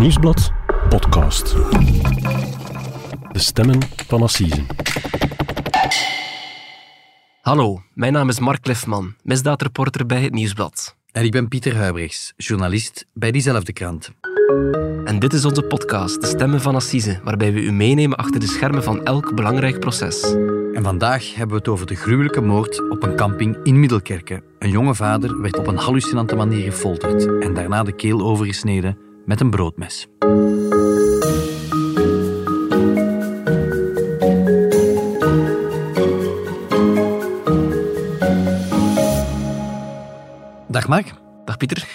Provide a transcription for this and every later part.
Nieuwsblad podcast. De stemmen van Assisen. Hallo, mijn naam is Mark Lefman, misdaadreporter bij het Nieuwsblad. En ik ben Pieter Huibrechts, journalist bij diezelfde krant. En dit is onze podcast, De Stemmen van Assise, waarbij we u meenemen achter de schermen van elk belangrijk proces. En vandaag hebben we het over de gruwelijke moord op een camping in Middelkerke. Een jonge vader werd op een hallucinante manier gefolterd en daarna de keel overgesneden met een broodmes. Dag Mark. Dag Pieter.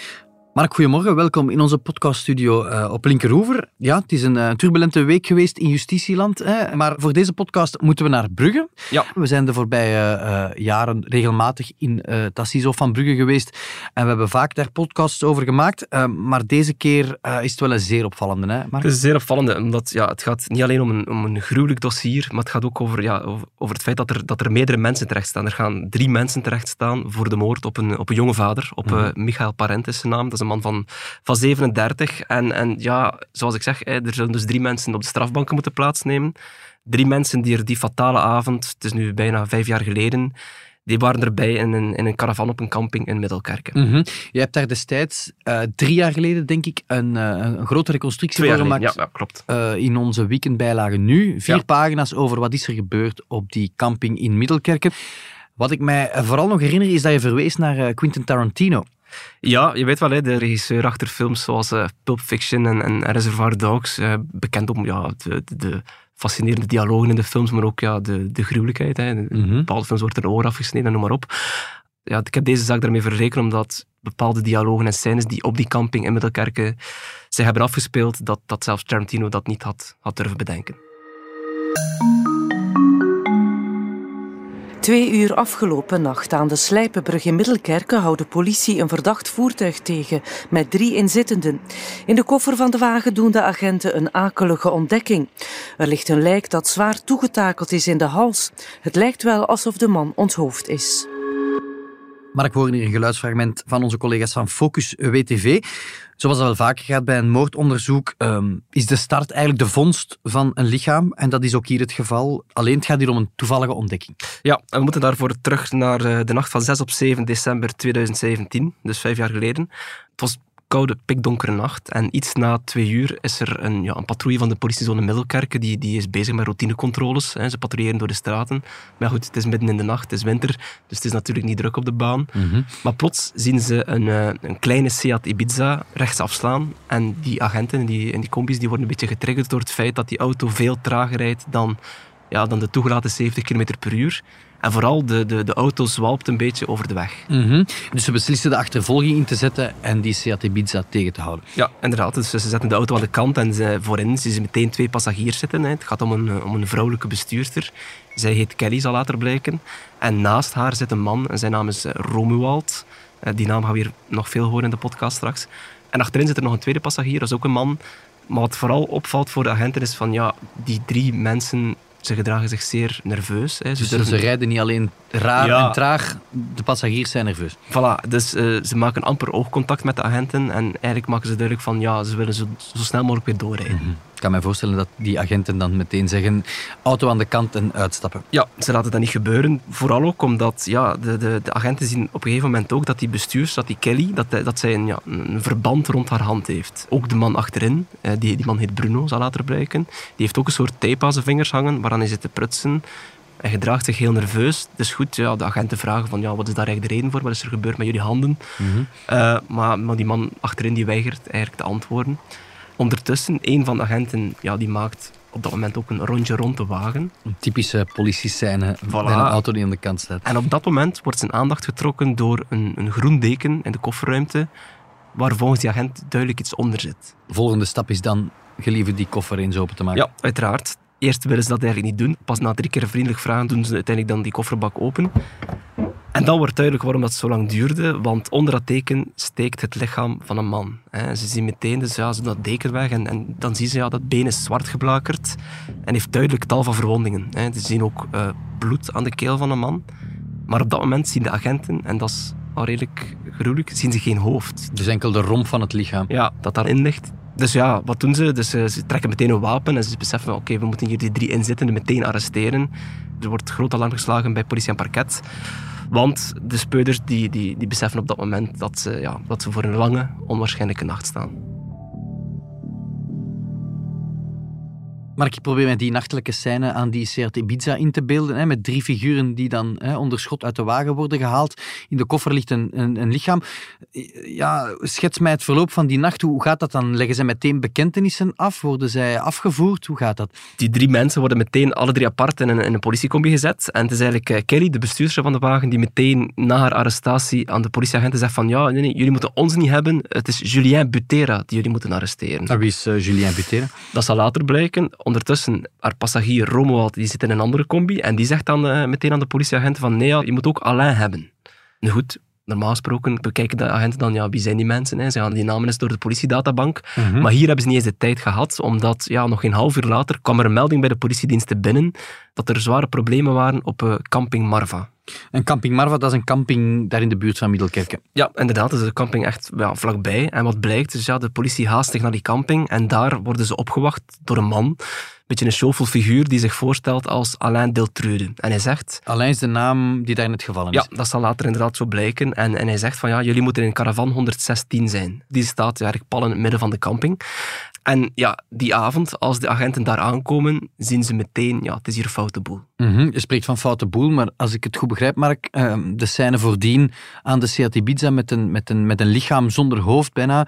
Mark, goedemorgen. Welkom in onze podcaststudio uh, op Linkeroever. Ja, het is een uh, turbulente week geweest in justitieland. Hè, maar voor deze podcast moeten we naar Brugge. Ja. We zijn de voorbije uh, jaren regelmatig in het Assiso van Brugge geweest. En we hebben vaak daar podcasts over gemaakt. maar deze keer is het wel een zeer opvallende. Hè, Mark? Het is een zeer opvallende, omdat ja, het gaat niet alleen om een, om een gruwelijk dossier, maar het gaat ook over, ja, over, over, het feit dat er, dat er meerdere mensen terecht staan. Er gaan drie mensen terecht staan voor de moord op een, op een jonge vader, op mm -hmm. Michael Parent is zijn naam. Dat is een man van, van 37. En, en ja, zoals ik zeg, er zullen dus drie mensen op de strafbanken moeten plaatsnemen. Drie mensen die er die fatale avond, het is nu bijna vijf jaar geleden, die waren erbij in een, in een caravan op een camping in Middelkerken. Mm -hmm. Je hebt daar destijds, uh, drie jaar geleden denk ik, een, uh, een grote reconstructie voor gemaakt. Ja, ja, klopt. Uh, in onze weekendbijlage nu. Vier Ja. pagina's over wat is er gebeurd op die camping in Middelkerken. Wat ik mij vooral nog herinner is dat je verwees naar Quentin Tarantino. Ja, je weet wel, hè, de regisseur achter films zoals uh, Pulp Fiction en, en Reservoir Dogs. Uh, bekend om ja, de, de, de, fascinerende dialogen in de films, maar ook ja, de, de gruwelijkheid. Hè. In Mhm. bepaalde films wordt er oor afgesneden, noem maar op. Ja, ik heb deze zaak daarmee verrekend omdat bepaalde dialogen en scènes die op die camping in Middelkerken zich hebben afgespeeld, dat, dat zelfs Tarantino dat niet had, had durven bedenken. Twee uur afgelopen nacht aan de Slijpenbrug in Middelkerken houdt de politie een verdacht voertuig tegen met drie inzittenden. In de koffer van de wagen doen de agenten een akelige ontdekking. Er ligt een lijk dat zwaar toegetakeld is in de hals. Het lijkt wel alsof de man onthoofd is. Mark, horen hier een geluidsfragment van onze collega's van Focus WTV. Zoals dat wel vaker gaat bij een moordonderzoek, um, is de start eigenlijk de vondst van een lichaam. En dat is ook hier het geval. Alleen het gaat hier om een toevallige ontdekking. Ja, en we moeten daarvoor terug naar uh, de nacht van 6 op 7 december 2017, dus vijf jaar geleden. Het was koude, pikdonkere nacht. En iets na twee uur is er een, ja, een patrouille van de politiezone Middelkerken. Die, die is bezig met routinecontroles. Hè. Ze patrouilleren door de straten. Maar goed, het is midden in de nacht, het is winter. Dus het is natuurlijk niet druk op de baan. Mm -hmm. Maar plots zien ze een, uh, een kleine Seat Ibiza rechts afslaan. En die agenten en die, en die combis die worden een beetje getriggerd door het feit dat die auto veel trager rijdt dan, ja, dan de toegelaten 70 km per uur. En vooral de, de, de auto zwalpt een beetje over de weg. Mm -hmm. Dus ze beslissen de achtervolging in te zetten en die Seat Ibiza tegen te houden. Ja, inderdaad. Dus ze zetten de auto aan de kant en ze, voorin zien ze meteen twee passagiers zitten. Hè. Het gaat om een, om een vrouwelijke bestuurster. Zij heet Kelly, zal later blijken. En naast haar zit een man en zijn naam is Romuald. Die naam gaan we hier nog veel horen in de podcast straks. En achterin zit er nog een tweede passagier, dat is ook een man. Maar wat vooral opvalt voor de agenten is van ja, die drie mensen ze gedragen zich zeer nerveus. Hè. Ze, dus durven... ze rijden niet alleen raar ja. en traag, de passagiers zijn nerveus. Voilà, dus uh, ze maken amper oogcontact met de agenten en eigenlijk maken ze duidelijk van ja, ze willen zo, zo snel mogelijk weer doorrijden. Mm -hmm. Ik kan me voorstellen dat die agenten dan meteen zeggen auto aan de kant en uitstappen. Ja, ze laten dat niet gebeuren. Vooral ook omdat ja, de, de, de agenten zien op een gegeven moment ook dat die bestuurs, dat die Kelly, dat, dat zij een, ja, een verband rond haar hand heeft. Ook de man achterin, die, die man heet Bruno, zal later blijken. Die heeft ook een soort tape aan zijn vingers hangen waaraan hij zit te prutsen. Hij gedraagt zich heel nerveus. Dus goed, ja, de agenten vragen van ja, wat is daar eigenlijk de reden voor? Wat is er gebeurd met jullie handen? Mm -hmm. uh, maar, maar die man achterin die weigert eigenlijk te antwoorden. Ondertussen, een van de agenten ja, die maakt op dat moment ook een rondje rond de wagen. Een typische politie-scène voilà. bij een auto die aan de kant staat. En op dat moment wordt zijn aandacht getrokken door een, een groen deken in de kofferruimte, waar volgens die agent duidelijk iets onder zit. De volgende stap is dan gelieve die koffer eens open te maken. Ja, uiteraard. Eerst willen ze dat eigenlijk niet doen. Pas na drie keer vriendelijk vragen doen ze uiteindelijk dan die kofferbak open. En dan wordt duidelijk waarom dat zo lang duurde, want onder dat teken steekt het lichaam van een man. Ze zien meteen dus, ja, ze doen dat deken weg en, en dan zien ze ja, dat been is zwart geblakerd en heeft duidelijk tal van verwondingen. Ze zien ook uh, bloed aan de keel van een man. Maar op dat moment zien de agenten, en dat is al redelijk gruwelijk, zien ze geen hoofd. Dus enkel de romp van het lichaam. Ja, dat daarin ligt. Dus ja, wat doen ze? Dus, uh, ze trekken meteen een wapen en ze beseffen, oké, we moeten hier die drie inzittenden meteen arresteren. Er wordt groot alarm geslagen bij politie en parket. Want de speuders die, die, die beseffen op dat moment dat ze, ja, dat ze voor een lange, onwaarschijnlijke nacht staan. Maar ik probeer mij die nachtelijke scène aan die Seat Ibiza in te beelden. Hè, met drie figuren die dan hè, onder schot uit de wagen worden gehaald. In de koffer ligt een, een, een, lichaam. Ja, schets mij het verloop van die nacht. Hoe gaat dat dan? Leggen ze meteen bekentenissen af? Worden zij afgevoerd? Hoe gaat dat? Die drie mensen worden meteen alle drie apart in een, in een politiecombi gezet. En het is eigenlijk uh, Kelly, de bestuurster van de wagen, die meteen na haar arrestatie aan de politieagenten zegt van ja, nee, nee, jullie moeten ons niet hebben. Het is Julien Butera die jullie moeten arresteren. En wie is uh, Julien Butera? Dat zal later blijken ondertussen, haar passagier Romuald, die zit in een andere combi en die zegt dan uh, meteen aan de politieagent van nee, je moet ook Alain hebben. Nu goed, normaal gesproken bekijken de agenten dan, ja, wie zijn die mensen? Hè? Ze gaan die namen eens door de politiedatabank. Mm -hmm. Maar hier hebben ze niet eens de tijd gehad, omdat ja, nog geen half uur later kwam er een melding bij de politiediensten binnen dat er zware problemen waren op uh, camping Marva. En camping Marva, dat is een camping daar in de buurt van Middelkerken. Ja, inderdaad. Dat is een camping echt ja, vlakbij. En wat blijkt, is ja, de politie haast zich naar die camping en daar worden ze opgewacht door een man beetje een showful figuur die zich voorstelt als Alain Deltrude. En hij zegt... Alain is de naam die daar in het gevallen is. Ja, dat zal later inderdaad zo blijken. En, en hij zegt van ja, jullie moeten in caravan 116 zijn. Die staat eigenlijk pal in het midden van de camping. En ja, die avond, als de agenten daar aankomen, zien ze meteen, ja, het is hier foute boel. Mm -hmm. Je spreekt van foute boel, maar als ik het goed begrijp, Mark, uh, de scène voordien aan de Seat Ibiza met een, met een, met een lichaam zonder hoofd bijna,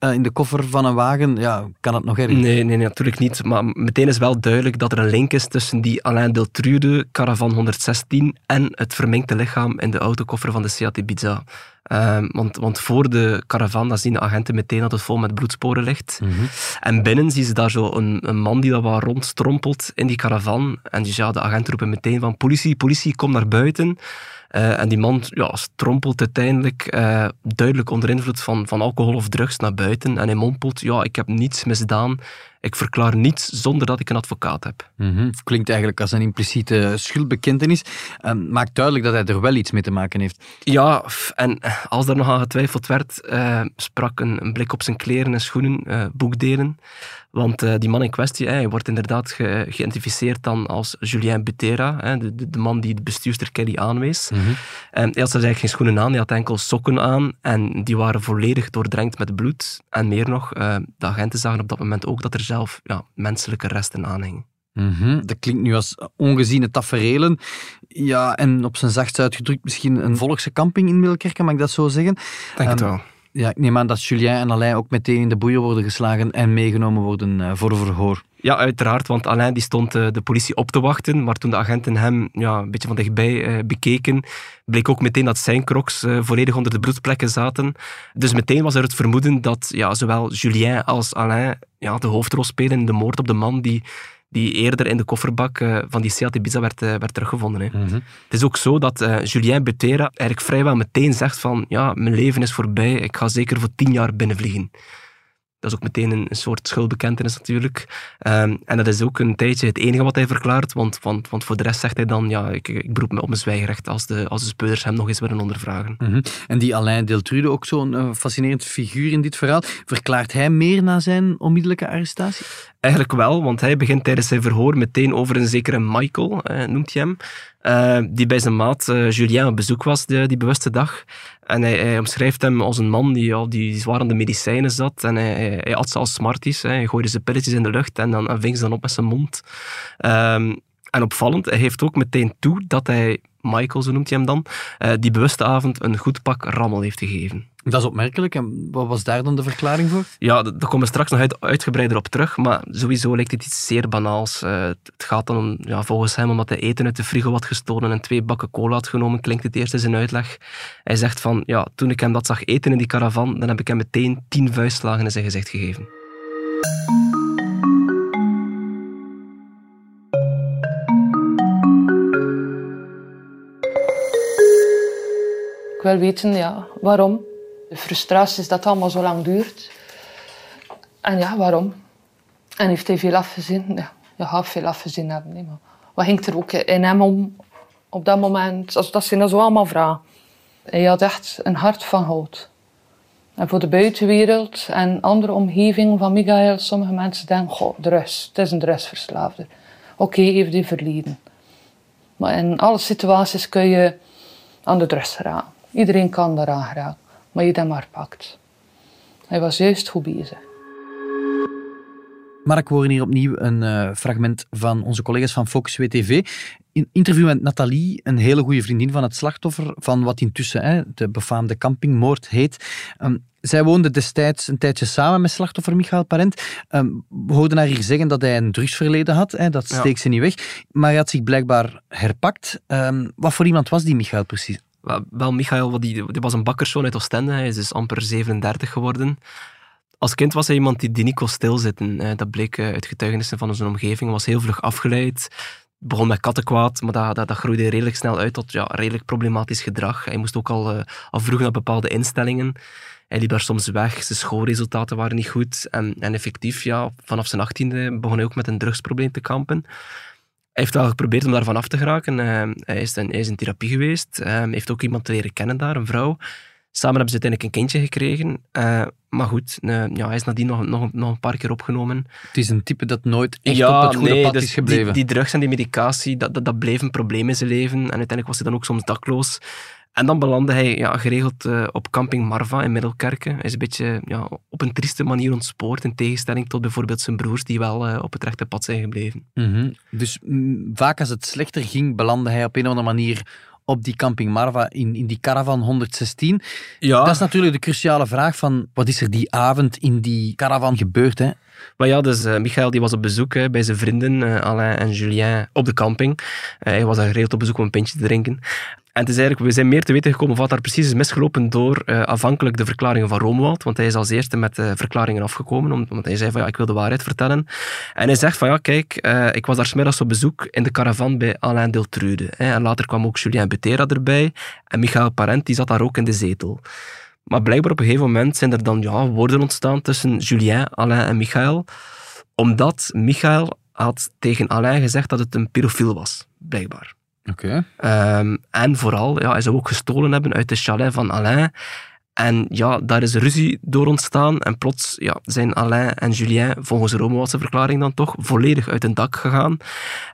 uh, in de koffer van een wagen, ja, kan het nog? Nee, nee, nee, natuurlijk niet. Maar meteen is wel duidelijk dat er een link is tussen die Alain Deltrude, Caravan 116, en het verminkte lichaam in de autokoffer van de Seat Ibiza. Um, want, want voor de caravan zien de agenten meteen dat het vol met bloedsporen ligt. Mm -hmm. En binnen zien ze daar zo een, een man die dat wat rondstrompelt in die caravan. En dus ja, de agenten roepen meteen van politie, politie, kom naar buiten. Uh, en die man ja, strompelt uiteindelijk uh, duidelijk onder invloed van, van alcohol of drugs naar buiten. En hij mompelt, ja, ik heb niets misdaan. Ik verklaar niets zonder dat ik een advocaat heb. Mm -hmm. Klinkt eigenlijk als een impliciete schuldbekentenis. Uh, maakt duidelijk dat hij er wel iets mee te maken heeft. Ja, en als er nog aan getwijfeld werd, uh, sprak een, een, blik op zijn kleren en schoenen, uh, boekdelen. Want uh, die man in kwestie hij wordt inderdaad ge geïdentificeerd dan als Julien Butera, hè, de, de, de, man die de bestuurster Kelly aanwees. Mm -hmm. en hij had eigenlijk geen schoenen aan, hij had enkel sokken aan en die waren volledig doordrenkt met bloed. En meer nog, de agenten zagen op dat moment ook dat er zelf ja, menselijke resten aanhingen. Mm -hmm. Dat klinkt nu als ongeziene taferelen. Ja, en op zijn zachtst uitgedrukt misschien een volkse camping in Middelkerken, mag ik dat zo zeggen? Denk um, het wel. Ja, ik neem aan dat Julien en Alain ook meteen in de boeien worden geslagen en meegenomen worden uh, voor verhoor. Ja, uiteraard, want Alain die stond uh, de politie op te wachten, maar toen de agenten hem ja, een beetje van dichtbij uh, bekeken, bleek ook meteen dat zijn crocs volledig onder de bloedplekken zaten. Dus meteen was er het vermoeden dat ja, zowel Julien als Alain ja, de hoofdrol spelen in de moord op de man die die eerder in de kofferbak uh, van die Seat Ibiza werd, uh, werd teruggevonden. Hè. Mm -hmm. Het is ook zo dat uh, Julien Butera eigenlijk vrijwel meteen zegt van ja, mijn leven is voorbij, ik ga zeker voor tien jaar binnenvliegen. Dat is ook meteen een, een soort schuldbekentenis natuurlijk. Um, en dat is ook een tijdje het enige wat hij verklaart, want, want, want voor de rest zegt hij dan, ja, ik, ik beroep me op mijn zwijgrecht als de, als de speurders hem nog eens willen ondervragen. Mm -hmm. En die Alain Deltrude, ook zo'n uh, fascinerend figuur in dit verhaal, verklaart hij meer na zijn onmiddellijke arrestatie? Eigenlijk wel, want hij begint tijdens zijn verhoor meteen over een zekere Michael, eh, noemt hij hem, uh, die bij zijn maat uh, Julien op bezoek was die bewuste dag. En hij, omschrijft hem als een man die al die zwaar aan de medicijnen zat. En hij, hij, at ze als smarties. Hij gooide zijn pilletjes in de lucht en dan ving ze dan op met zijn mond. Um, en opvallend, hij heeft ook meteen toe dat hij, Michael, zo noemt hij hem dan, uh, die bewuste avond een goed pak rammel heeft gegeven. Dat is opmerkelijk. En wat was daar dan de verklaring voor? Ja, daar komen we straks nog uit, uitgebreider op terug. Maar sowieso lijkt het iets zeer banaals. Uh, het gaat dan om, ja, volgens hem omdat hij eten uit de frigo had gestolen en twee bakken cola had genomen, klinkt het eerst in zijn uitleg. Hij zegt van, ja, toen ik hem dat zag eten in die caravan, dan heb ik hem meteen tien vuistslagen in zijn gezicht gegeven. Ik wil weten, ja, waarom. De frustratie is dat het allemaal zo lang duurt. En ja, waarom? En heeft hij veel afgezien? Ja, je gaat veel afgezien hebben. Nee, maar wat ging er ook in hem om op dat moment? Dat zijn zo allemaal vragen. Hij had echt een hart van hout. En voor de buitenwereld en andere omgeving van Michael, sommige mensen denken, goh, het is een drugsverslaafde. Oké, okay, heeft hij verleden. Maar in alle situaties kun je aan de drugs geraken. Iedereen kan daaraan geraken, maar je dat maar pakt. Hij was juist goed bezig. Mark, we horen hier opnieuw een uh, fragment van onze collega's van Focus WTV. In interview met Nathalie, een hele goede vriendin van het slachtoffer, van wat intussen hè, de befaamde campingmoord heet. Um, zij woonde destijds een tijdje samen met slachtoffer Michael Parent. Um, we hoorden haar hier zeggen dat hij een drugsverleden had. Hè, dat steekt ja. ze niet weg. Maar hij had zich blijkbaar herpakt. Um, wat voor iemand was die Michael precies? Wel, Michael die, die was een bakkerszoon uit Oostende. Hij is dus amper 37 geworden. Als kind was hij iemand die, die niet kon stilzitten. Dat bleek uit getuigenissen van zijn omgeving. was heel vlug afgeleid. Begon met kattenkwaad, maar dat, dat, dat groeide redelijk snel uit tot ja, redelijk problematisch gedrag. Hij moest ook al, uh, al vroeg naar bepaalde instellingen. Hij liep daar soms weg, zijn schoolresultaten waren niet goed. En, en effectief, ja, vanaf zijn achttiende begon hij ook met een drugsprobleem te kampen. Hij heeft wel geprobeerd om daarvan af te geraken. Uh, hij, is in, hij is in therapie geweest. Hij heeft ook iemand leren kennen daar, een vrouw. Samen hebben ze uiteindelijk een kindje gekregen. Uh, maar goed, uh, ja, hij is nadien nog, nog, nog een paar keer opgenomen. Het is een type dat nooit echt ja, op het goede nee, pad dus is gebleven. Die, die, drugs en die medicatie, dat, dat, dat bleef een probleem in zijn leven. En uiteindelijk was hij dan ook soms dakloos. En dan belandde hij ja, geregeld uh, op camping Marva in Middelkerken. Hij is een beetje ja, op een trieste manier ontspoord, in tegenstelling tot bijvoorbeeld zijn broers, die wel uh, op het rechte pad zijn gebleven. Mm -hmm. Dus mm, vaak als het slechter ging, belandde hij op een of andere manier op die camping Marva in, in die caravan 116. Ja. Dat is natuurlijk de cruciale vraag van wat is er die avond in die caravan gebeurd? Hè? Maar ja, dus uh, Michael die was op bezoek bij zijn vrienden uh, Alain en Julien op de camping. Uh, hij was daar geregeld op bezoek om een pintje te drinken. En het is eigenlijk, we zijn meer te weten gekomen wat daar precies is misgelopen door uh, afhankelijk de verklaringen van Romuald. Want hij is als eerste met de verklaringen afgekomen, omdat hij zei van ja, ik wil de waarheid vertellen. En hij zegt van ja, kijk, ik was daar smiddags op bezoek in de caravan bij Alain Deltrude. Hè, en later kwam ook Julien Butera erbij. En Michael Parent, die zat daar ook in de zetel. Maar blijkbaar op een gegeven moment zijn er dan ja, woorden ontstaan tussen Julien, Alain en Michael. Omdat Michael had tegen Alain gezegd dat het een pedofiel was, blijkbaar. Oké. Okay. Um, en vooral, ja, hij zou ook gestolen hebben uit de chalet van Alain. En ja, daar is ruzie door ontstaan. En plots ja, zijn Alain en Julien, volgens de verklaring dan toch, volledig uit een dak gegaan.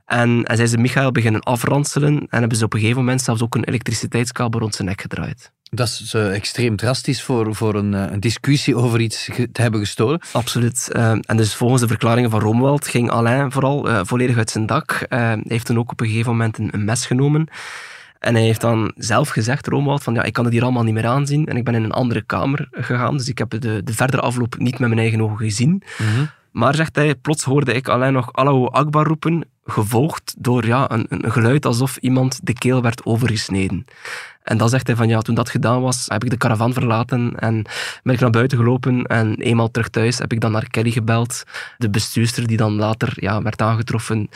En, en zijn ze Michael beginnen afranselen. En hebben ze op een gegeven moment zelfs ook een elektriciteitskabel rond zijn nek gedraaid. Dat is uh, extreem drastisch voor, voor een, uh, een, discussie over iets te hebben gestolen. Absoluut. Uh, en dus volgens de verklaringen van Romwald ging Alain vooral volledig uit zijn dak. hij heeft toen ook op een gegeven moment een, een mes genomen. En hij heeft dan zelf gezegd, Romwald, van ja, ik kan het hier allemaal niet meer aanzien. En ik ben in een andere kamer gegaan, dus ik heb de, de verdere afloop niet met mijn eigen ogen gezien. Mm -hmm. Maar, zegt hij, plots hoorde ik alleen nog Allahu Akbar roepen, gevolgd door ja, een, een geluid alsof iemand de keel werd overgesneden. En dan zegt hij van ja, toen dat gedaan was, heb ik de caravan verlaten en ben ik naar buiten gelopen. En eenmaal terug thuis heb ik dan naar Kelly gebeld, de bestuurster die dan later ja, werd aangetroffen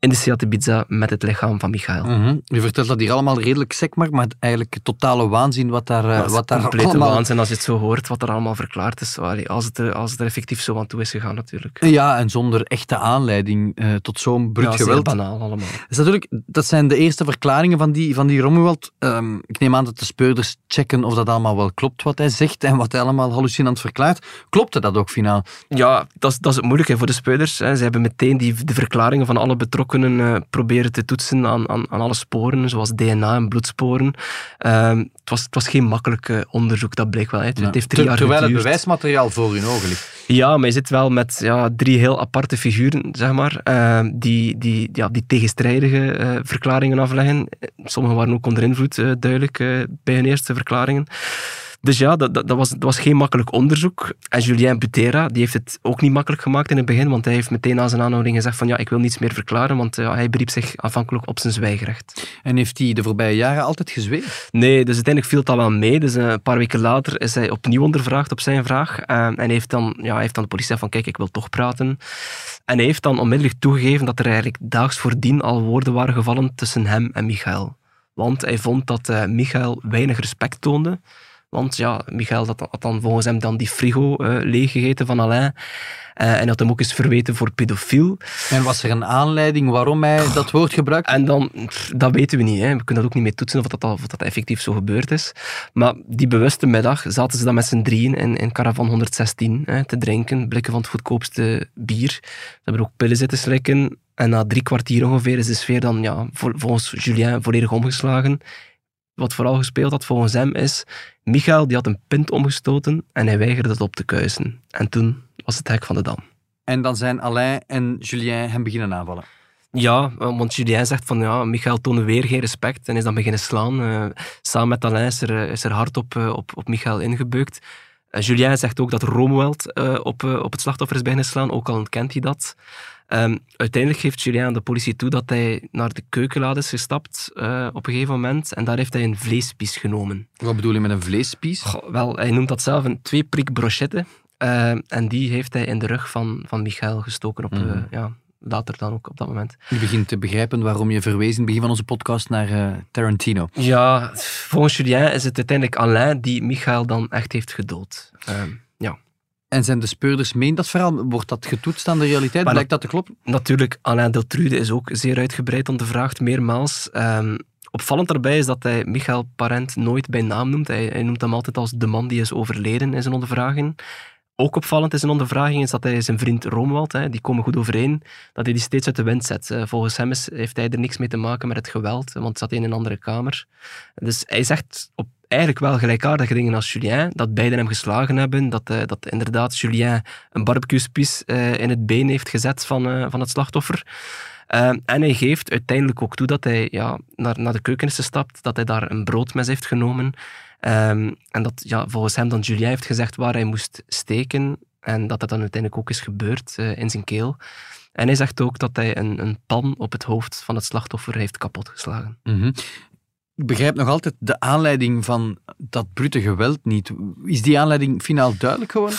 in de Seat Ibiza met het lichaam van Michael. Mm -hmm. Je vertelt dat hier allemaal redelijk sec maakt, maar eigenlijk totale waanzin wat daar, uh, wat daar complete allemaal... waanzin als je het zo hoort, wat er allemaal verklaard is. Als het, er, als het er effectief zo aan toe is gegaan natuurlijk. Ja, en zonder echte aanleiding uh, tot zo'n bruut ja, geweld. banaal allemaal. Dus natuurlijk, dat zijn de eerste verklaringen van die, van die Romuald. Um, ik neem aan dat de speurders checken of dat allemaal wel klopt wat hij zegt en wat hij allemaal hallucinant verklaart. Klopte dat ook finaal? Ja, dat is, dat is het moeilijke voor de speurders. Hè. Ze hebben meteen die, de verklaringen van alle betrokkenen uh, proberen te toetsen aan, aan, aan alle sporen, zoals DNA en bloedsporen. Um, het, was, het was geen makkelijk uh, onderzoek, dat bleek wel. Hè. Het, Ja. heeft drie Ter- jaar terwijl het bewijsmateriaal voor hun ogen ligt. Ja, maar je zit wel met ja, drie heel aparte figuren, zeg maar, eh, die, die, ja, die tegenstrijdige eh, verklaringen afleggen. Sommigen waren ook onder invloed, eh, duidelijk, eh, bij hun eerste verklaringen. Dus ja, dat, dat, dat was, dat was geen makkelijk onderzoek. En Julien Butera, die heeft het ook niet makkelijk gemaakt in het begin, want hij heeft meteen na zijn aanhouding gezegd van ja, ik wil niets meer verklaren, want ja, hij beriep zich afhankelijk op zijn zwijgrecht. En heeft hij de voorbije jaren altijd gezwegen? Nee, dus uiteindelijk viel het al wel mee. Dus eh, een paar weken later is hij opnieuw ondervraagd op zijn vraag. Eh, en hij heeft, dan, ja, hij heeft dan de politie gezegd van kijk, ik wil toch praten. En hij heeft dan onmiddellijk toegegeven dat er eigenlijk daags voordien al woorden waren gevallen tussen hem en Michael. Want hij vond dat eh, Michael weinig respect toonde Want ja, Michael had, had dan volgens hem dan die frigo uh, leeggegeten van Alain. Uh, en had hem ook eens verweten voor pedofiel. En was er een aanleiding waarom hij dat woord gebruikte? En dan, dat weten we niet. Hè. We kunnen dat ook niet mee toetsen of dat, of dat effectief zo gebeurd is. Maar die bewuste middag zaten ze dan met z'n drieën in, in Caravan 116 hè, te drinken. Blikken van het goedkoopste bier. Ze hebben ook pillen zitten slikken. En na drie kwartier ongeveer is de sfeer dan ja, volgens Julien volledig omgeslagen. Wat vooral gespeeld had volgens hem is, Michael die had een pint omgestoten en hij weigerde het op te kuisen. En toen was het hek van de dam. En dan zijn Alain en Julien hem beginnen aanvallen. Ja, want Julien zegt van ja, Michael toonde weer geen respect en is dan beginnen slaan. Uh, samen met Alain is er, is er hard op, uh, op, op Michael ingebeukt. Uh, Julien zegt ook dat Romuald op, op het slachtoffer is slaan, ook al ontkent hij dat. Um, uiteindelijk geeft Julien aan de politie toe dat hij naar de keukenlade is gestapt uh, op een gegeven moment en daar heeft hij een vleespies genomen. Wat bedoel je met een vleespies? Goh, wel, hij noemt dat zelf een twee-prik brochette uh, en die heeft hij in de rug van, van Michael gestoken op, mm. uh, ja, later dan ook op dat moment. Je begint te begrijpen waarom je verwezen in het begin van onze podcast naar uh, Tarantino. Ja, volgens Julien is het uiteindelijk Alain die Michael dan echt heeft gedood. Ehm, ja. En zijn de speurders meen dat verhaal? Wordt dat getoetst aan de realiteit? Maar Blijkt dat te kloppen? Natuurlijk, Alain Deltrude is ook zeer uitgebreid ondervraagd, meermaals. Um, opvallend daarbij is dat hij Michael Parent nooit bij naam noemt. Hij, hij, noemt hem altijd als de man die is overleden in zijn ondervraging. Ook opvallend in zijn ondervraging is dat hij zijn vriend Romuald, hè, die komen goed overeen, dat hij die steeds uit de wind zet. Volgens hem is, heeft hij er niks mee te maken met het geweld, want zat hij in een andere kamer. Dus hij zegt op eigenlijk wel gelijkaardige dingen als Julien, dat beiden hem geslagen hebben, dat, uh, dat inderdaad Julien een barbecue-spies uh, in het been heeft gezet van, van het slachtoffer. en hij geeft uiteindelijk ook toe dat hij ja, naar, naar de keuken is gestapt, dat hij daar een broodmes heeft genomen. Um, en dat ja, volgens hem dan Julien heeft gezegd waar hij moest steken en dat dat dan uiteindelijk ook is gebeurd in zijn keel. En hij zegt ook dat hij een, een pan op het hoofd van het slachtoffer heeft kapotgeslagen. Mm -hmm ik begrijp nog altijd de aanleiding van dat brute geweld niet. Is die aanleiding finaal duidelijk geworden?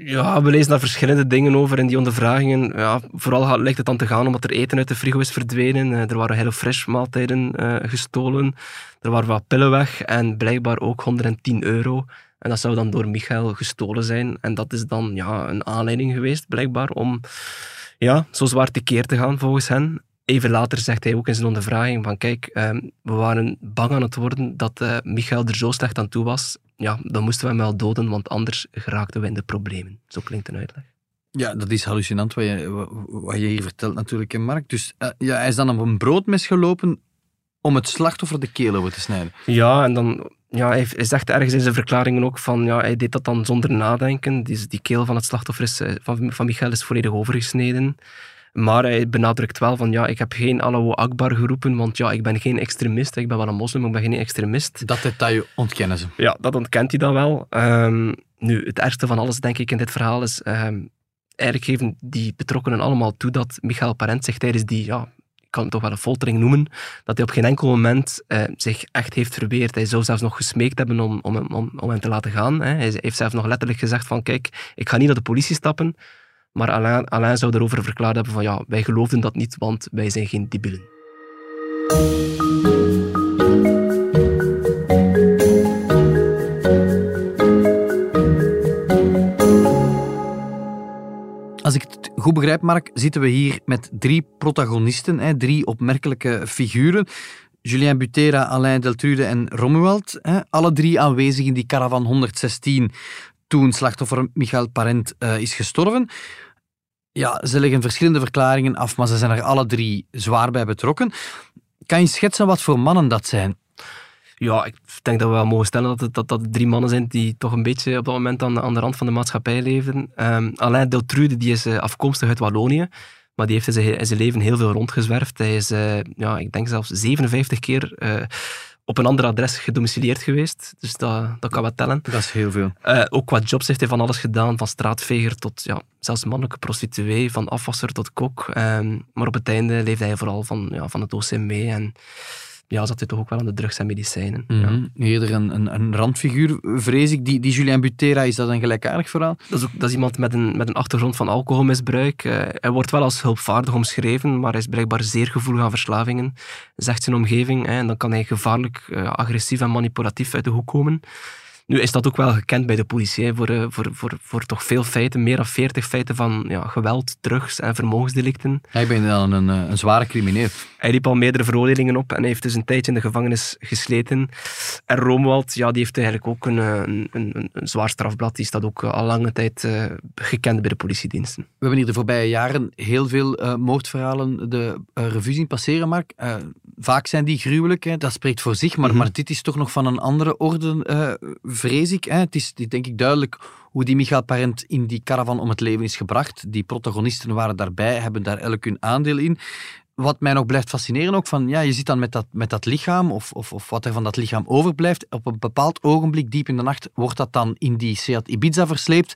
Ja, we lezen daar verschillende dingen over in die ondervragingen. Ja, vooral lijkt het dan te gaan omdat er eten uit de frigo is verdwenen. Eh, er waren hele fresh maaltijden uh, gestolen. Er waren wat pillen weg en blijkbaar ook 110 euro. En dat zou dan door Michael gestolen zijn. En dat is dan ja, een aanleiding geweest, blijkbaar, om ja, zo zwaar tekeer te gaan volgens hen even later zegt hij ook in zijn ondervraging van kijk, ehm, we waren bang aan het worden dat uh, Michael er zo slecht aan toe was. Ja, dan moesten we hem wel doden, want anders geraakten we in de problemen. Zo klinkt een uitleg. Ja, dat is hallucinant wat je, wat je hier vertelt natuurlijk, Mark. Dus uh, ja, hij is dan op een broodmes gelopen om het slachtoffer de keel over te snijden. Ja, en dan ja, hij, zegt ergens in zijn verklaringen ook van ja, hij deed dat dan zonder nadenken. Die, die keel van het slachtoffer is, eh, van, van Michael is volledig overgesneden. Maar hij benadrukt wel van ja, ik heb geen Allahu Akbar geroepen, want ja, ik ben geen extremist. Ik ben wel een moslim, maar ik ben geen extremist. Dat detail ontkennen ze. Ja, dat ontkent hij dan wel. Um, nu, het ergste van alles, denk ik, in dit verhaal is... Um, eigenlijk geven die betrokkenen allemaal toe dat Michael Parent zich tijdens die... Ja, ik kan het toch wel een foltering noemen, dat hij op geen enkel moment uh, zich echt heeft verweerd. Hij zou zelfs nog gesmeekt hebben om, om, om, om hem te laten gaan. Hè. Hij heeft zelf nog letterlijk gezegd van kijk, ik ga niet naar de politie stappen, maar Alain, Alain zou erover verklaard hebben van ja, wij geloofden dat niet, want wij zijn geen debielen. Als ik het goed begrijp, Mark, zitten we hier met drie protagonisten, hè, drie opmerkelijke figuren. Julien Butera, Alain Deltrude en Romuald. Hè, alle drie aanwezig in die caravan 116 toen slachtoffer Michael Parent uh, is gestorven. Ja, ze leggen verschillende verklaringen af, maar ze zijn er alle drie zwaar bij betrokken. Kan je schetsen wat voor mannen dat zijn? Ja, ik denk dat we wel mogen stellen dat, het, dat dat drie mannen zijn die toch een beetje op dat moment aan de, aan de rand van de maatschappij leven. Um, Alain Deltrude die is uh, afkomstig uit Wallonië, maar die heeft in zijn, zijn leven heel veel rondgezwerfd. Hij is, uh, ja, ik denk zelfs 57 keer op een ander adres gedomicileerd geweest. Dus dat, dat kan wat tellen. Dat is heel veel. Uh, ook qua jobs heeft hij van alles gedaan. Van straatveger tot ja, zelfs mannelijke prostituee. Van afwasser tot kok. Um, maar op het einde leefde hij vooral van, ja, van het OCM En ja, zat hij toch ook wel aan de drugs en medicijnen. Mm -hmm. ja. Eerder een, een, een, randfiguur, vrees ik. Die, die Julien Butera, is dat een gelijkaardig verhaal? Dat is, ook, dat is iemand met een, met een achtergrond van alcoholmisbruik. Uh, hij wordt wel als hulpvaardig omschreven, maar hij is blijkbaar zeer gevoelig aan verslavingen, zegt zijn omgeving. Hè, en dan kan hij gevaarlijk, uh, agressief en manipulatief uit de hoek komen. Nu is dat ook wel gekend bij de politie, hè, voor, eh, voor, voor, voor toch veel feiten, meer dan 40 feiten van ja, geweld, drugs en vermogensdelicten. Hij bent dan een, eh, een zware crimineel. Hij liep al meerdere veroordelingen op en hij heeft dus een tijdje in de gevangenis gesleten. En Romuald, ja, die heeft eigenlijk ook een, eh, een, een, een zwaar strafblad. Die staat ook al lange tijd uh, gekend bij de politiediensten. We hebben hier de voorbije jaren heel veel uh, moordverhalen de uh, revue zien passeren, Mark. vaak zijn die gruwelijk, hè. dat spreekt voor zich, maar, mm -hmm. maar dit is toch nog van een andere orde, vrees. Hè. Het is denk ik duidelijk hoe die Michael Parent in die caravan om het leven is gebracht. Die protagonisten waren daarbij, hebben daar elk hun aandeel in wat mij nog blijft fascineren ook, van ja, je zit dan met dat, met dat lichaam, of, of, of wat er van dat lichaam overblijft, op een bepaald ogenblik, diep in de nacht, wordt dat dan in die Seat Ibiza versleept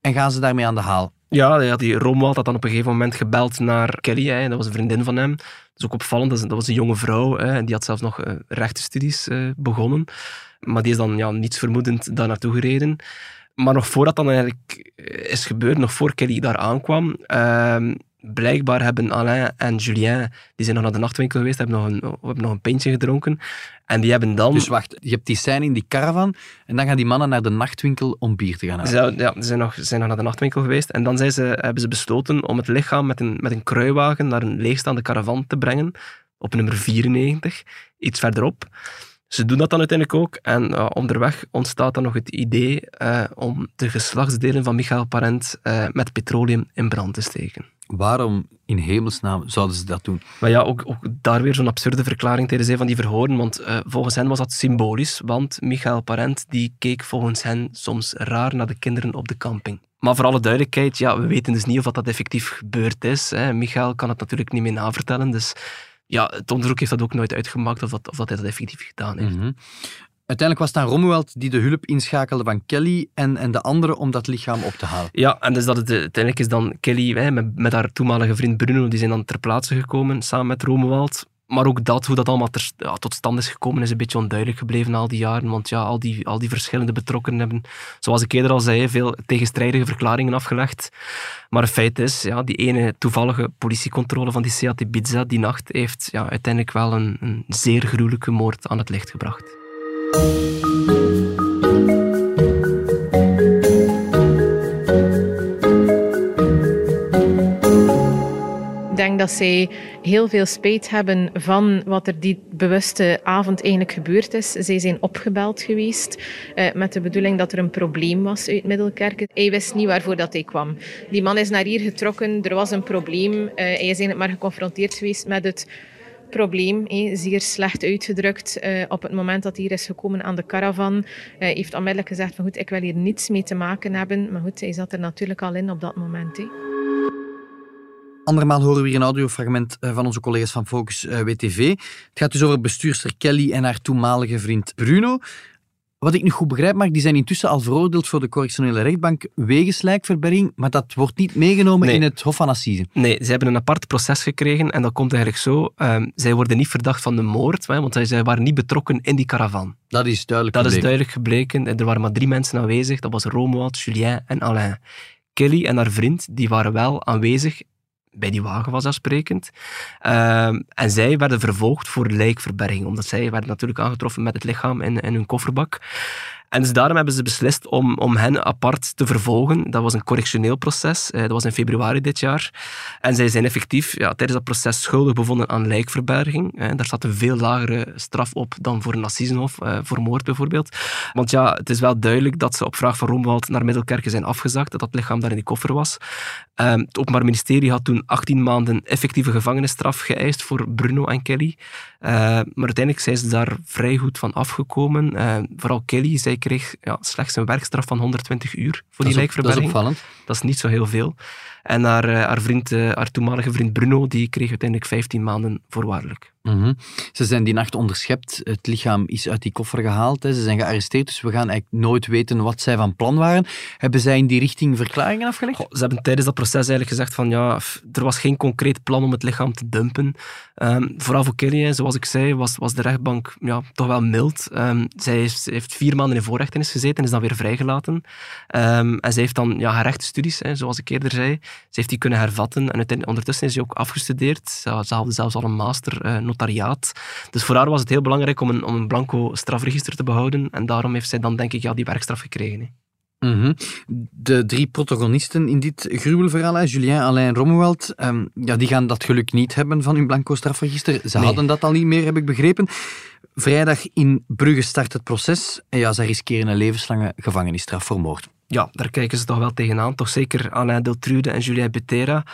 en gaan ze daarmee aan de haal. Ja, die Romuald had dan op een gegeven moment gebeld naar Kelly, dat was een vriendin van hem. Dat is ook opvallend, dat was een jonge vrouw, hè, die had zelfs nog uh, rechtenstudies uh, begonnen. Maar die is dan ja, niets vermoedend daar naartoe gereden. Maar nog voordat dat dan eigenlijk is gebeurd, nog voor Kelly daar aankwam, uh, blijkbaar hebben Alain en Julien, die zijn nog naar de nachtwinkel geweest, hebben nog een, hebben nog een pintje gedronken. En die hebben dan... Dus wacht, je hebt die scène in die caravan en dan gaan die mannen naar de nachtwinkel om bier te gaan halen. Ze, ja, ze zijn nog, zijn nog naar de nachtwinkel geweest en dan zijn ze, hebben ze besloten om het lichaam met een, met een kruiwagen naar een leegstaande caravan te brengen, op nummer 94, iets verderop. Ze doen dat dan uiteindelijk ook. En uh, onderweg ontstaat dan nog het idee uh, om de geslachtsdelen van Michael Parent uh, met petroleum in brand te steken. Waarom in hemelsnaam zouden ze dat doen? Maar ja, ook, ook daar weer zo'n absurde verklaring tijdens een van die verhoren. Want volgens hen was dat symbolisch. Want Michael Parent die keek volgens hen soms raar naar de kinderen op de camping. Maar voor alle duidelijkheid, ja, we weten dus niet of dat effectief gebeurd is. Hè. Michael kan het natuurlijk niet meer navertellen. Dus ja, het onderzoek heeft dat ook nooit uitgemaakt of dat, of dat hij dat effectief gedaan heeft. Mm -hmm. Uiteindelijk was het dan Romuald die de hulp inschakelde van Kelly en, en de anderen om dat lichaam op te halen. Ja, en dus dat het, uiteindelijk is dan Kelly hè, met, met haar toenmalige vriend Bruno, die zijn dan ter plaatse gekomen samen met Romuald. Maar ook dat, hoe dat allemaal tot stand is gekomen, is een beetje onduidelijk gebleven al die jaren. Want ja, al die, al die verschillende betrokkenen hebben, zoals ik eerder al zei, veel tegenstrijdige verklaringen afgelegd. Maar het feit is, ja, die ene toevallige politiecontrole van die Seat Ibiza die nacht heeft ja, uiteindelijk wel een, een zeer gruwelijke moord aan het licht gebracht. Dat zij heel veel spijt hebben van wat er die bewuste avond eigenlijk gebeurd is. Zij zijn opgebeld geweest uh, met de bedoeling dat er een probleem was uit Middelkerken. Hij wist niet waarvoor dat hij kwam. Die man is naar hier getrokken, er was een probleem. Uh, hij is maar geconfronteerd geweest met het probleem, zeer slecht uitgedrukt. Uh, op het moment dat hij hier is gekomen aan de caravan, uh, heeft onmiddellijk gezegd van goed, ik wil hier niets mee te maken hebben. Maar goed, hij zat er natuurlijk al in op dat moment. Andermaal horen we hier een audiofragment van onze collega's van Focus WTV. Het gaat dus over bestuurster Kelly en haar toenmalige vriend Bruno. Wat ik nu goed begrijp, Mark, die zijn intussen al veroordeeld voor de correctionele rechtbank wegens lijkverberging, maar dat wordt niet meegenomen nee. in het Hof van Assise. Nee, ze hebben een apart proces gekregen en dat komt eigenlijk zo. Um, zij worden niet verdacht van de moord, want zij, zij waren niet betrokken in die caravan. Dat is duidelijk Dat gebleken. is duidelijk gebleken. Er waren maar drie mensen aanwezig. Dat was Romuald, Julien en Alain. Kelly en haar vriend die waren wel aanwezig bij die wagen vanzelfsprekend. Uh, en zij werden vervolgd voor lijkverberging, omdat zij werden natuurlijk aangetroffen met het lichaam in, in hun kofferbak. En dus daarom hebben ze beslist om, om hen apart te vervolgen. Dat was een correctioneel proces. Eh, dat was in februari dit jaar. En zij zijn effectief ja, tijdens dat proces schuldig bevonden aan lijkverberging. Eh, daar staat een veel lagere straf op dan voor een assisenhof, eh, voor moord bijvoorbeeld. Want ja, het is wel duidelijk dat ze op vraag van Roemwald naar Middelkerken zijn afgezakt, dat dat lichaam daar in die koffer was. Ehm, het Openbaar Ministerie had toen 18 maanden effectieve gevangenisstraf geëist voor Bruno en Kelly. maar uiteindelijk zijn ze daar vrij goed van afgekomen. vooral Kelly, zij kreeg ja, slechts een werkstraf van 120 uur voor die lijkverberging. Dat is opvallend. Dat is niet zo heel veel. En haar, haar, vriend, haar toenmalige vriend Bruno, die kreeg uiteindelijk 15 maanden voorwaardelijk. -hmm. Ze zijn die nacht onderschept. Het lichaam is uit die koffer gehaald. Ze zijn gearresteerd, dus we gaan eigenlijk nooit weten wat zij van plan waren. Hebben zij in die richting verklaringen afgelegd? Ze hebben tijdens dat proces eigenlijk gezegd van ja, er was geen concreet plan om het lichaam te dumpen. Um, vooral voor Kelly, zoals ik zei, was, was de rechtbank ja, toch wel mild. Um, zij heeft, heeft, vier maanden in voorrechtenis gezeten en is dan weer vrijgelaten. Um, en zij heeft dan ja, haar rechtenstudies, hè, zoals ik eerder zei, ze heeft die kunnen hervatten. En ondertussen is ze ook afgestudeerd. Ze, haalde zelfs al een master uh, notariaat. Dus voor haar was het heel belangrijk om een, om een blanco strafregister te behouden. En daarom heeft zij dan, denk ik, ja, die werkstraf gekregen. Hè. Mhm. De drie protagonisten in dit gruwelverhaal, Julien, Alain en Romuald, um, ja, die gaan dat geluk niet hebben van hun blanco strafregister. Ze hadden dat al niet meer, heb ik begrepen. Vrijdag in Brugge start het proces en ja, ze riskeren een levenslange gevangenisstraf voor moord. Ja, daar kijken ze toch wel tegenaan. Toch zeker Alain Deltrude en Julien Butera.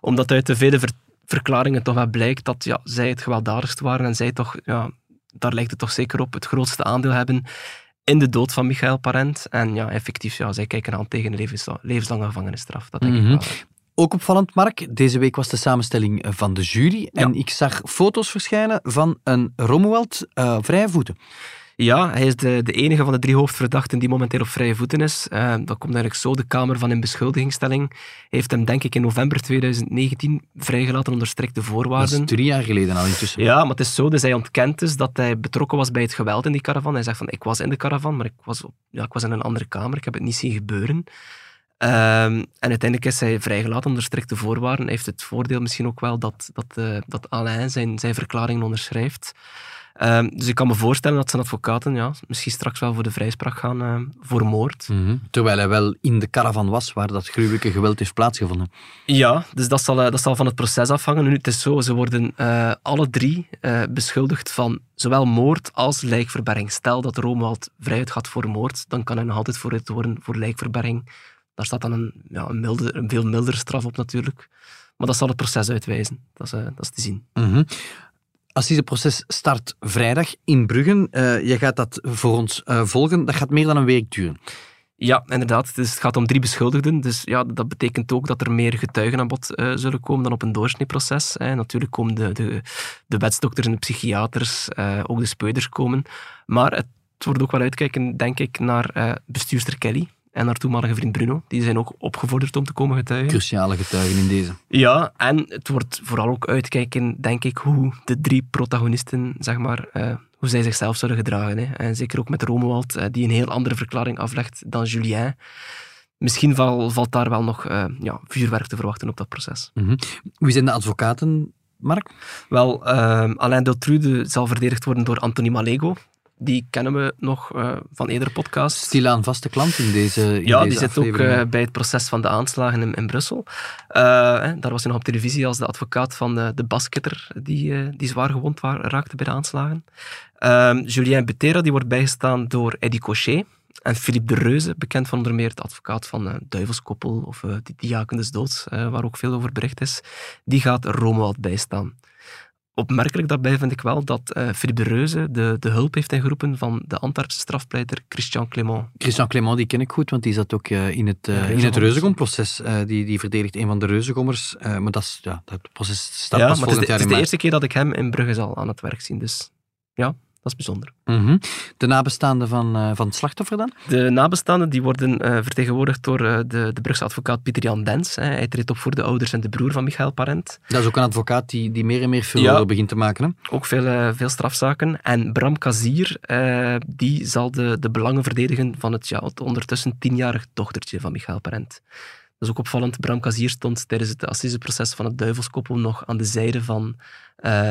Omdat uit de vele verklaringen toch wel blijkt dat ja, zij het gewelddadigst waren en zij toch, ja, daar lijkt het toch zeker op, het grootste aandeel hebben in de dood van Michael Parent. En ja, effectief, ja, zij kijken aan tegen een levenslange gevangenisstraf. Dat denk ik mhm. wel. Ook opvallend, Mark, deze week was de samenstelling van de jury en ik zag foto's verschijnen van een Romuald uh, vrije voeten. Ja, hij is de, de enige van de drie hoofdverdachten die momenteel op vrije voeten is. Uh, dat komt eigenlijk zo. De Kamer van Inbeschuldigingsstelling heeft hem, denk ik, in november 2019 vrijgelaten onder strikte voorwaarden. Dat is drie jaar geleden al intussen. Ja, maar het is zo. Dus hij ontkent dus dat hij betrokken was bij het geweld in die caravan. Hij zegt van, ik was in de caravan, maar ik was, ja, ik was in een andere kamer. Ik heb het niet zien gebeuren. Ehm, en uiteindelijk is hij vrijgelaten onder strikte voorwaarden. Hij heeft het voordeel misschien ook wel dat, dat, uh, dat Alain zijn, zijn verklaringen onderschrijft. Ehm, dus ik kan me voorstellen dat zijn advocaten ja, misschien straks wel voor de vrijspraak gaan uh, voor moord. Mhm. Terwijl hij wel in de caravan was waar dat gruwelijke geweld heeft plaatsgevonden. Ja, dus dat zal, uh, dat zal van het proces afhangen. Nu, het is zo, ze worden uh, alle drie beschuldigd van zowel moord als lijkverberging. Stel dat Romuald vrijheid gaat voor moord, dan kan hij nog altijd vooruit worden voor lijkverberging. Daar staat dan een, ja, een, milde, een veel mildere straf op natuurlijk. Maar dat zal het proces uitwijzen. Dat is, dat is te zien. Mm proces start vrijdag in Bruggen. Uh, je gaat dat voor ons uh, volgen. Dat gaat meer dan een week duren. Ja, inderdaad. Dus het gaat om drie beschuldigden. Dus ja, dat betekent ook dat er meer getuigen aan bod uh, zullen komen dan op een doorsneeproces. Natuurlijk komen de, de, de wetsdokters en de psychiaters, ook de speuders komen. Maar het wordt ook wel uitkijken, denk ik, naar bestuurster Kelly en haar toenmalige vriend Bruno. Die zijn ook opgevorderd om te komen getuigen. Cruciale getuigen in deze. Ja, en het wordt vooral ook uitkijken, denk ik, hoe de drie protagonisten, zeg maar, uh, hoe zij zichzelf zullen gedragen. Hè. En zeker ook met Romuald, uh, die een heel andere verklaring aflegt dan Julien. Misschien val, valt daar wel nog uh, ja, vuurwerk te verwachten op dat proces. Mm -hmm. Wie zijn de advocaten Mark? Wel, Alain Deltrude zal verdedigd worden door Anthony Malego die kennen we nog uh, van eerdere podcasts. Stilaan vaste klant in deze in Ja, die zit ook uh, bij het proces van de aanslagen in, in Brussel. Uh, daar was hij nog op televisie als de advocaat van de, de basketter die, die zwaar gewond waar, raakte bij de aanslagen. Ehm, Julien Betera die wordt bijgestaan door Eddie Cochet. En Philippe de Reuze, bekend van onder meer het advocaat van Duivelskoppel of die Diaken des Doods, waar ook veel over bericht is, die gaat Romuald bijstaan opmerkelijk daarbij vind ik wel dat uh, Philippe de Reuze de, de hulp heeft ingeroepen van de Antwerpse strafpleiter Christian Clément. Christian Clément, die ken ik goed, want die zat ook uh, in het, uh, in het Reuzegom-proces. die, die verdedigt een van de Reuzegommers. maar dat, is, ja, dat proces staat ja, pas volgend jaar in Het is de eerste keer dat ik hem in Brugge zal aan het werk zien. Dus ja, dat is bijzonder. Mhm. De nabestaanden van, uh, van het slachtoffer dan? De nabestaanden die worden uh, vertegenwoordigd door uh, de, de Brugse advocaat Pieter Jan Dens. Hè. Hij treedt op voor de ouders en de broer van Michael Parent. Dat is ook een advocaat die, die meer en meer veel begint te maken. Hè? Ook veel, veel strafzaken. En Bram Kazier die zal de, de belangen verdedigen van het, ja, het ondertussen tienjarig dochtertje van Michael Parent. Dat is ook opvallend. Bram Kazier stond tijdens het assiseproces van het Duivelskoppel nog aan de zijde van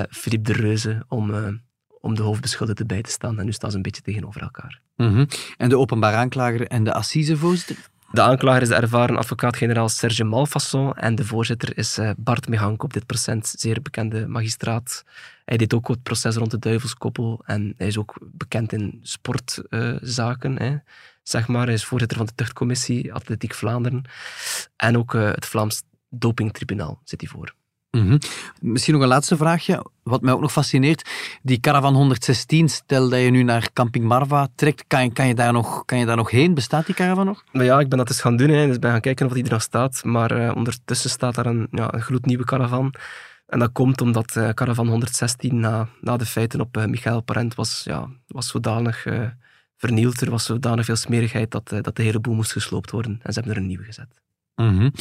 Philippe de Reuze om om de hoofdbeschuldigde bij te staan. En nu staan ze een beetje tegenover elkaar. Mhm. En de openbaar aanklager en de assisevoorzitter? De aanklager is de ervaren advocaat-generaal Serge Malfasson en de voorzitter is eh, Bart Mehank op dit procent, zeer bekende magistraat. Hij deed ook het proces rond de duivelskoppel en hij is ook bekend in sportzaken. Uh, zeg maar. Hij is voorzitter van de tuchtcommissie Atletiek Vlaanderen en ook uh, het Vlaams Dopingtribunaal zit hij voor. Mhm. Misschien nog een laatste vraagje, wat mij ook nog fascineert. Die Caravan 116, stel dat je nu naar Camping Marva trekt, kan je, kan je, daar, nog, kan je daar nog heen? Bestaat die caravan nog? Maar ja, ik ben dat eens gaan doen, hè, dus ben gaan kijken of die er nog staat. Maar uh, ondertussen staat daar een, ja, een gloednieuwe caravan. En dat komt omdat uh, Caravan 116 na, na de feiten op uh, Michael Parent was, ja, was zodanig vernield. Er was zodanig veel smerigheid dat, dat de hele boel moest gesloopt worden. En ze hebben er een nieuwe gezet. Mm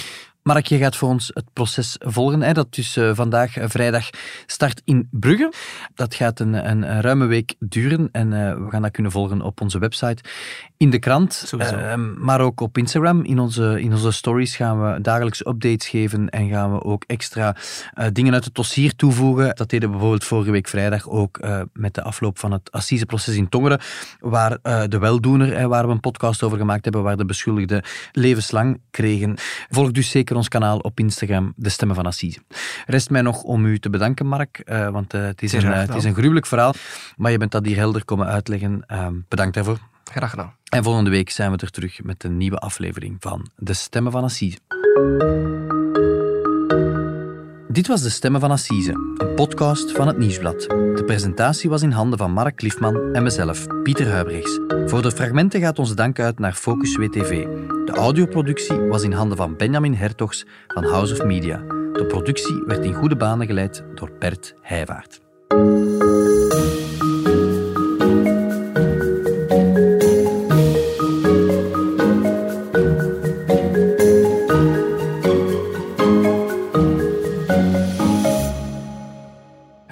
Mark, je gaat voor ons het proces volgen. Hè? Dat dus uh, vandaag, uh, vrijdag, start in Brugge. Dat gaat een, een, een ruime week duren en uh, we gaan dat kunnen volgen op onze website, in de krant, maar ook op Instagram. In onze, in onze stories gaan we dagelijks updates geven en gaan we ook extra dingen uit het dossier toevoegen. Dat deden we bijvoorbeeld vorige week vrijdag ook met de afloop van het assiseproces in Tongeren, waar de weldoener, waar we een podcast over gemaakt hebben, waar de beschuldigden levenslang kregen. Volg dus zeker ons kanaal op Instagram, De Stemmen van Assise. Rest mij nog om u te bedanken, Mark, uh, want uh, het, is een, uh, het is een gruwelijk verhaal, maar je bent dat hier helder komen uitleggen. bedankt daarvoor. Graag gedaan. En volgende week zijn we er terug met een nieuwe aflevering van De Stemmen van Assise. Dit was De Stemmen van Assise, een podcast van het Nieuwsblad. De presentatie was in handen van Mark Cliffman en mezelf, Pieter Huibrechts. Voor de fragmenten gaat onze dank uit naar Focus WTV. De audioproductie was in handen van Benjamin Hertogs van House of Media. De productie werd in goede banen geleid door Bert Heijvaart.